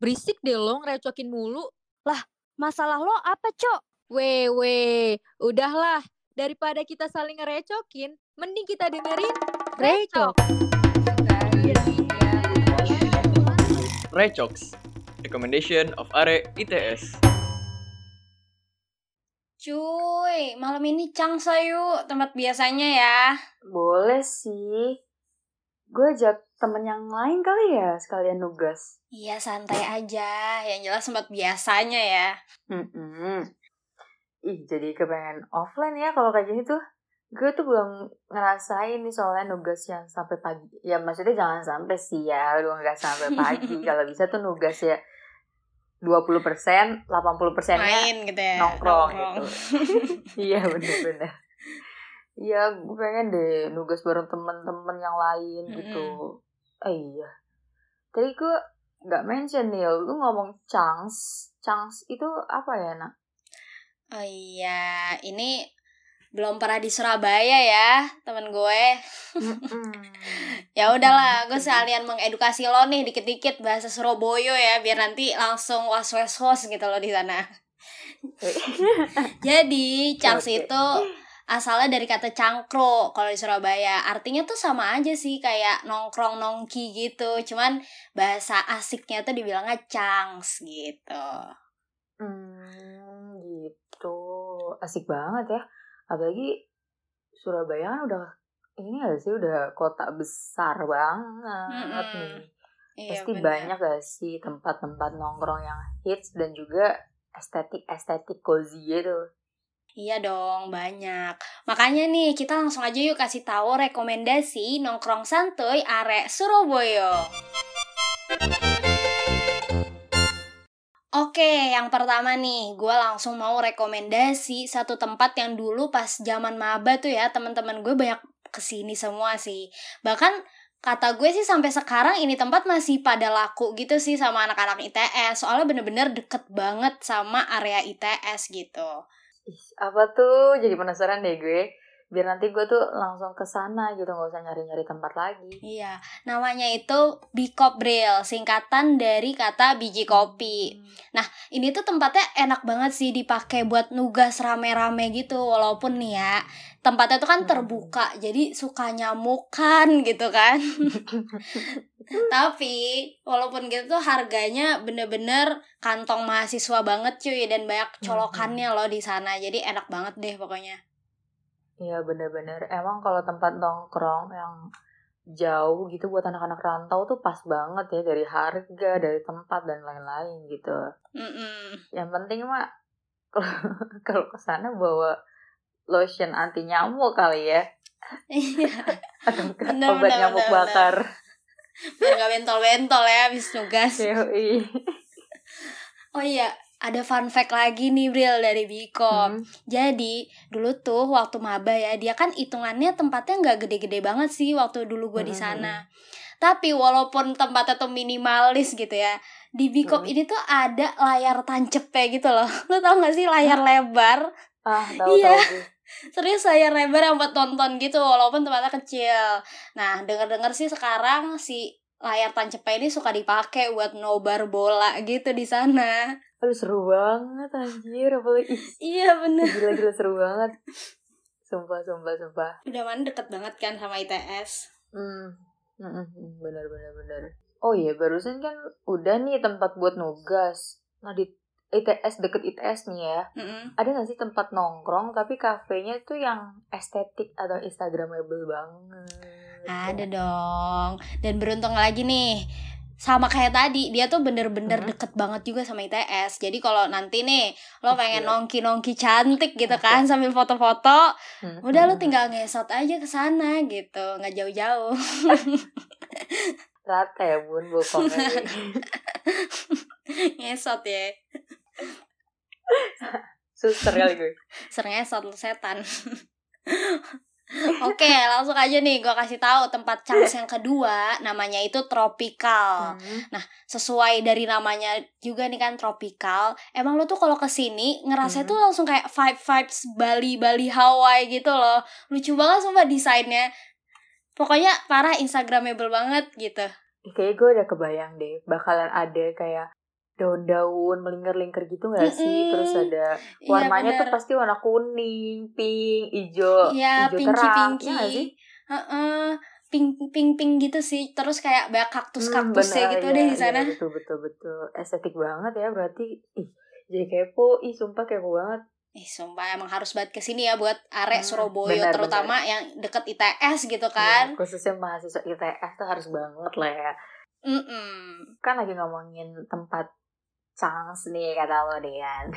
berisik deh lo ngerecokin mulu. Masalah lo apa, Cok? Weh, weh, udahlah. Daripada kita saling ngerecokin, mending kita dengerin Recok. Recox, recommendation of Are ITS. Cuy, malam ini Cangsa yuk, tempat biasanya ya. Boleh sih. Gue ajak temen yang lain kali ya, sekalian nugas. Iya, santai aja. Yang jelas tempat biasanya ya. Mm-mm. Ih, jadi kepengen offline ya kalau kayak gini tuh. Gue tuh belum ngerasain nih soalnya nugas yang sampai pagi. Ya maksudnya jangan sampai siang, nggak sampai pagi. kalau bisa tuh nugas ya 20%, 80% nya Main gitu ya. nongkrong, gitu. Iya bener-bener. Iya, gue pengen deh nugas bareng temen-temen yang lain gitu. Eh iya. Tadi gue nggak mention nih, lu ngomong chunks. Chunks itu apa ya, nak? Oh iya, ini belum pernah di Surabaya ya, temen gue. Ya udahlah, gue sekalian mengedukasi lo nih dikit-dikit bahasa Surabaya ya, biar nanti langsung was was was gitu loh di sana. Jadi, Changs Oke. itu asalnya dari kata cangkro kalau di Surabaya. Artinya tuh sama aja sih kayak nongkrong nongki gitu. Cuman bahasa asiknya tuh dibilangnya changs gitu. Hmm, gitu. Asik banget ya. Apalagi Surabaya kan udah ini gak sih udah kota besar banget Mm-mm. nih. Iya, Pasti bener. banyak gak sih tempat-tempat nongkrong yang hits dan juga estetik-estetik cozy gitu. Iya dong, banyak. Makanya nih, kita langsung aja yuk kasih tahu rekomendasi nongkrong santuy are Surabaya. Oke, yang pertama nih, gue langsung mau rekomendasi satu tempat yang dulu pas zaman maba tuh ya, teman-teman gue banyak ke sini semua sih. Bahkan kata gue sih sampai sekarang ini tempat masih pada laku gitu sih sama anak-anak ITS. Soalnya bener-bener deket banget sama area ITS gitu. Ih, apa tuh? Jadi penasaran deh gue. Biar nanti gue tuh langsung ke sana gitu, nggak usah nyari-nyari tempat lagi. Iya, namanya itu Bikop Braille, singkatan dari kata biji kopi. Ini tuh tempatnya enak banget sih dipakai buat nugas rame-rame gitu, walaupun nih ya, tempatnya tuh kan Hmm. terbuka, jadi suka nyamukan gitu kan. Tapi walaupun gitu tuh harganya bener-bener kantong mahasiswa banget cuy dan banyak colokannya loh di sana. Jadi enak banget deh pokoknya. Iya bener-bener. Emang kalau tempat nongkrong yang jauh gitu buat anak-anak rantau tuh pas banget ya dari harga, dari tempat dan lain-lain gitu. Mm-mm. Yang penting mah kalau ke sana bawa lotion anti nyamuk kali ya Iya. atau Bener, obat bener, nyamuk bener, bakar. Biar gak bentol-bentol ya habis nugas. Yoi. Oh iya, ada fun fact lagi nih Bril dari Bikop. Hmm. Jadi dulu tuh waktu maba ya, dia kan hitungannya tempatnya nggak gede-gede banget sih waktu dulu gue di Mhm. sana. Tapi walaupun tempatnya tuh minimalis gitu ya, di Bikop Mhm. ini tuh ada layar tancepnya gitu loh. Lo tau gak sih layar lebar? Ah, tahu Iya. tahu. Serius layar lebar yang buat nonton gitu walaupun tempatnya kecil. Nah, denger-denger sih sekarang si layar tancepnya ini suka dipakai buat nobar bola gitu di sana. Aduh seru banget anjir apalagi Iya bener. gila-gila seru banget. Sumpah, sumpah, sumpah. Udah mana deket banget kan sama ITS. Hmm, mm, mm, mm, benar benar benar. Oh iya, barusan kan udah nih tempat buat nugas. Nah di ITS deket ITS nih ya, Mm-mm. ada nggak sih tempat nongkrong tapi kafenya tuh yang estetik atau instagramable banget? Ada dong. Dan beruntung lagi nih. Sama kayak tadi, dia tuh bener-bener Mhm. deket banget juga sama ITS. Jadi kalau nanti nih, lo pengen Iya. nongki-nongki cantik gitu kan sambil foto-foto, Hmm, udah lo hmm, tinggal ngesot aja ke sana gitu, nggak jauh-jauh. Rata ya bun bokongnya. ngesot ya. Suster kali gue. Sering ngesot setan. Oke, langsung aja nih gue kasih tahu tempat chance yang kedua namanya itu tropical. Hmm. sesuai dari namanya juga nih kan tropical. Emang lo tuh kalau ke sini ngerasa Mhm. tuh langsung kayak vibe vibes Bali Bali Hawaii gitu loh. Lucu banget sumpah desainnya. Pokoknya parah instagramable banget gitu. Kayaknya gue udah kebayang deh bakalan ada kayak daun-daun melingkar-lingkar gitu gak sih? Mm-mm. Terus ada Iya, warnanya tuh bener. pasti warna kuning, pink, hijau, Iya, hijau pinky terang. pinky. Iya gak sih? Heeh. pink pink pink gitu sih. Terus kayak banyak kaktus kaktusnya bener, gitu iya, deh di iya, sana. betul betul betul. Estetik banget ya berarti. Ih, jadi kepo. Ih, sumpah kepo banget. Ih, sumpah emang harus banget ke sini ya buat arek Hmm, Surabaya benar, terutama yang deket ITS gitu kan. Iya, khususnya mahasiswa ITS tuh harus banget lah ya. Mm-mm. Kan lagi ngomongin tempat Changs nih kata lo Dean.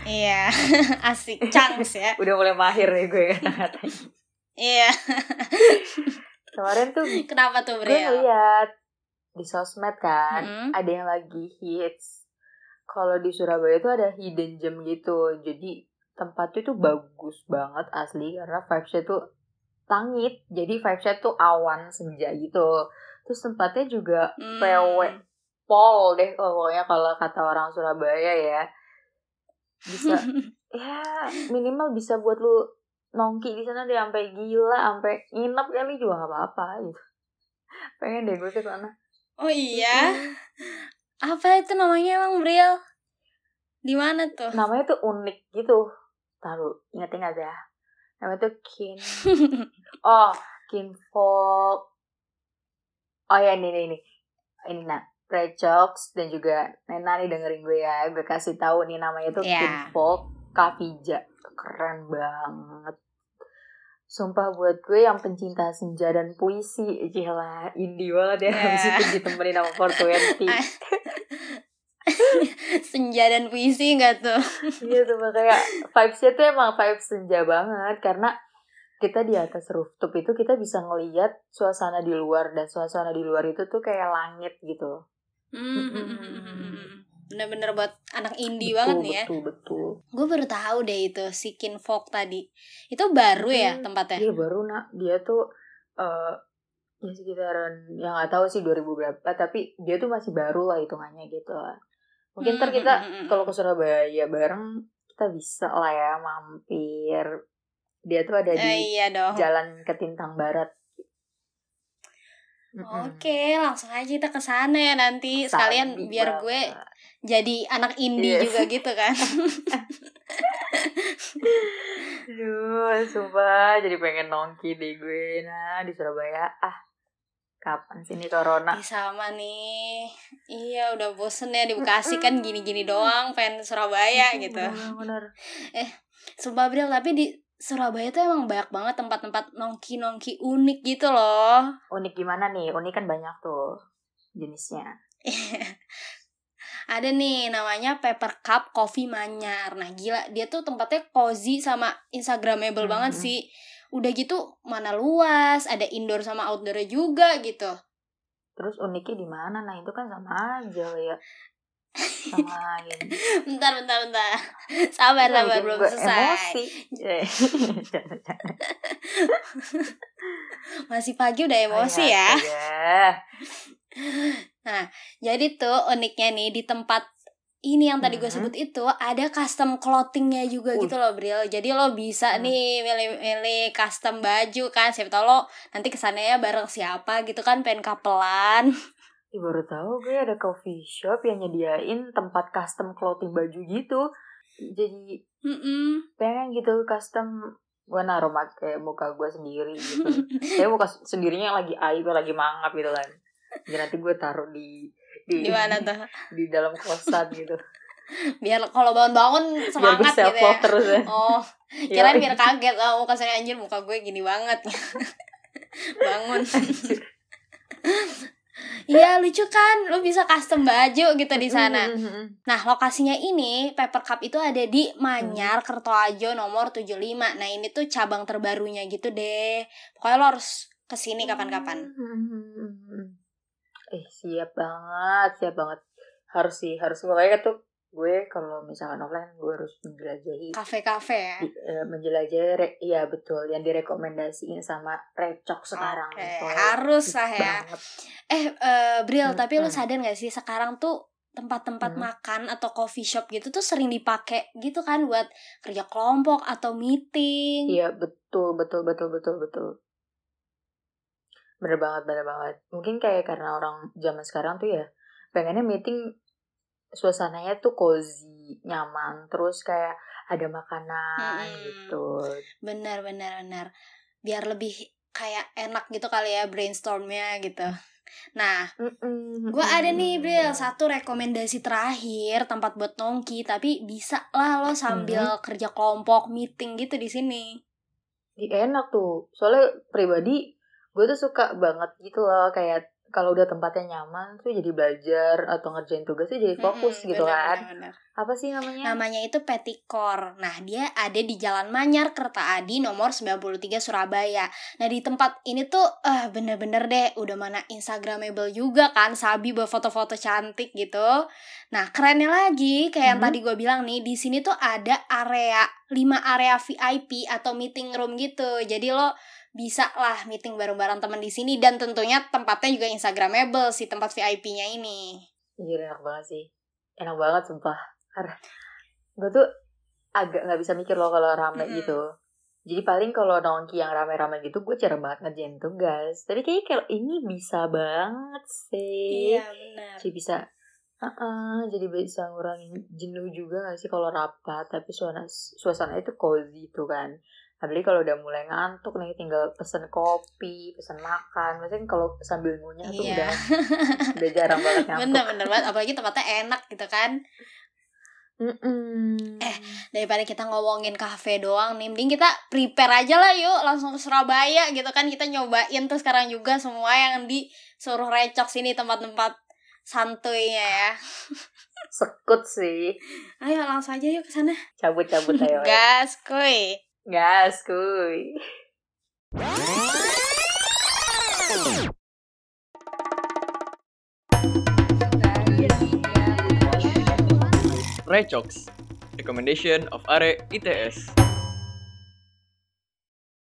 Iya, asik cangs ya. Udah mulai mahir nih gue kata-katanya. Iya. Kemarin tuh Kenapa tuh, gue Bril? ngeliat di sosmed kan Mm-mm. ada yang lagi hits kalau di Surabaya tuh ada hidden gem gitu jadi tempatnya tuh bagus banget asli karena vibesnya tuh langit jadi vibesnya tuh awan senja gitu terus tempatnya juga Hmm. PW pol deh pokoknya kalau kata orang Surabaya ya. Bisa ya minimal bisa buat lu nongki di sana deh sampai gila sampai nginep kali juga nggak apa-apa gitu. Pengen deh gue ke sana. Oh iya. Apa itu namanya emang, Bril? Di mana tuh? namanya tuh unik gitu. Taruh ingat-ingat ya namanya tuh kin oh kinfolk. Oh ya ini ini ini. Ini nah Recox dan juga Nena nih dengerin gue ya gue kasih tahu nih namanya tuh Iya. kinfolk Kavija keren banget Sumpah buat gue yang pencinta senja dan puisi Gila, indie banget ya Nah. Habis itu ditemenin sama 420 Senja dan puisi enggak tuh? Iya tuh kayak vibes-nya tuh emang vibes senja banget karena kita di atas rooftop itu kita bisa ngeliat suasana di luar dan suasana di luar itu tuh kayak langit gitu. Hmm. Bener-bener buat anak indie betul, banget nih ya. Betul betul. Gue baru tahu deh itu si Kinfolk tadi. Itu baru ya Hmm, tempatnya? Dia baru nak dia tuh eh ya sekitaran yang nggak tahu sih 2000 berapa tapi dia tuh masih baru lah hitungannya gitu. Mungkin ntar Hmm, kita hmm, hmm, hmm. kalau ke Surabaya bareng kita bisa lah ya mampir. Dia tuh ada di Eh, iya dong. Jalan Ketintang Barat. Mm-mm. Oke, langsung aja kita ke sana ya nanti sekalian biar gue jadi anak indie Yes. juga gitu kan. Aduh, sumpah jadi pengen nongki deh gue nah di Surabaya. Ah, kapan sih ini corona? Ih, sama nih. Iya, udah bosen ya di Bekasi kan gini-gini doang, pengen Surabaya gitu. Bener-bener. Sumpah Bril, tapi di Surabaya tuh emang banyak banget tempat-tempat nongki-nongki unik gitu loh. Unik gimana nih? Unik kan banyak tuh jenisnya. Ada nih namanya Paper Cup Coffee Manyar. Nah gila, dia tuh tempatnya cozy sama instagramable Hmm. banget sih. Udah gitu mana luas, ada indoor sama outdoor juga gitu. Terus uniknya di mana? Nah itu kan sama aja ya. Ini. Bentar, bentar, bentar. Sabar, Nggak sabar, belum gue selesai. Emosi. Masih pagi udah emosi Oh, ya. astaga. Jadi tuh uniknya nih di tempat ini yang tadi gue Mhm. sebut itu ada custom clothingnya juga Wih. gitu loh Bril. Jadi lo bisa Hmm. nih milih-milih custom baju kan. Siapa tau lo nanti ke sananya bareng siapa gitu kan pengen kapelan. Ih, baru tahu gue ada coffee shop yang nyediain tempat custom clothing baju gitu. Jadi Mm-mm. pengen gitu custom gue naruh pakai muka gue sendiri gitu. Saya muka sendirinya lagi aib lagi mangap gitu kan. Jadi nanti gue taruh di di, Di mana tuh? di dalam kosan gitu. Biar kalau bangun-bangun Biar semangat self gitu ya. terus ya. Oh, kirain biar kaget. Oh, muka saya anjir muka gue gini banget. Bangun. Iya lucu kan, lu bisa custom baju gitu di sana. Mm-mm. Nah, lokasinya ini Paper Cup itu ada di Hmm. Manyar, Kertoajo nomor 75. Nah, ini tuh cabang terbarunya gitu deh. Pokoknya lo harus ke sini kapan-kapan. Hmm. Eh siap banget, siap banget. Harus sih, harus pokoknya tuh gue kalau misalkan offline gue harus menjelajahi Kafe-kafe ya. di- eh, menjelajahi re- iya betul yang direkomendasiin sama Recok sekarang Oke, Pokoknya harus lah ya. banget. Eh, eh, Bril, tapi lu Mm-mm. sadar gak sih sekarang tuh tempat-tempat Hmm. makan atau coffee shop gitu tuh sering dipakai gitu kan buat kerja kelompok atau meeting. Iya betul betul betul betul betul. Bener banget bener banget. Mungkin kayak karena orang zaman sekarang tuh ya pengennya meeting suasananya tuh cozy, nyaman, terus kayak ada makanan Mm-mm. gitu. Benar, benar, benar. Biar lebih kayak enak gitu kali ya brainstormnya gitu. Nah, gue ada nih. Bril, satu rekomendasi terakhir tempat buat nongki, tapi bisa lah lo sambil kerja kelompok meeting gitu di sini. Ih, enak tuh. Soalnya pribadi gue tuh suka banget gitu loh kayak kalau udah tempatnya nyaman tuh jadi belajar atau ngerjain tugasnya jadi fokus Mm-mm, gitu benar, kan. benar, benar. Apa sih namanya? Namanya itu Petikor. Nah, dia ada di Jalan Manyar, Kertaadi, nomor 93 Surabaya. Nah, di tempat ini tuh eh bener-bener deh, udah mana Instagramable juga kan, Sabi buat foto-foto cantik gitu. Nah, kerennya lagi, kayak yang Mhm. tadi gue bilang nih, di sini tuh ada area, 5 area VIP atau meeting room gitu. Jadi lo bisa lah meeting bareng-bareng temen di sini dan tentunya tempatnya juga Instagramable si tempat VIP-nya ini. Iya enak banget sih. Enak banget sumpah. Karena gue tuh agak nggak bisa mikir loh kalau rame Mm-mm. gitu. Jadi paling kalau nongki yang rame-rame gitu gue jarang banget ngerjain tugas. Tapi kayaknya kalau ini bisa banget sih. Iya, benar. Jadi bisa Heeh, jadi bisa ngurangin jenuh juga gak sih kalau rapat tapi suasana suasana itu cozy itu kan apalagi kalau udah mulai ngantuk nih tinggal pesen kopi pesen makan. Maksudnya kalau sambil ngunyah tuh Iya. udah udah jarang banget ngantuk. Bener bener banget. Apalagi tempatnya enak gitu kan. Mm-mm. Eh, daripada kita ngomongin kafe doang nih mending kita prepare aja lah yuk langsung ke Surabaya gitu kan. Kita nyobain tuh sekarang juga semua yang di suruh recok sini tempat-tempat santuinya ya. Sekut sih. Ayo langsung aja yuk ke sana. Cabut-cabut ayo. gas kuy gas kuy Recox, recommendation of Are ITS.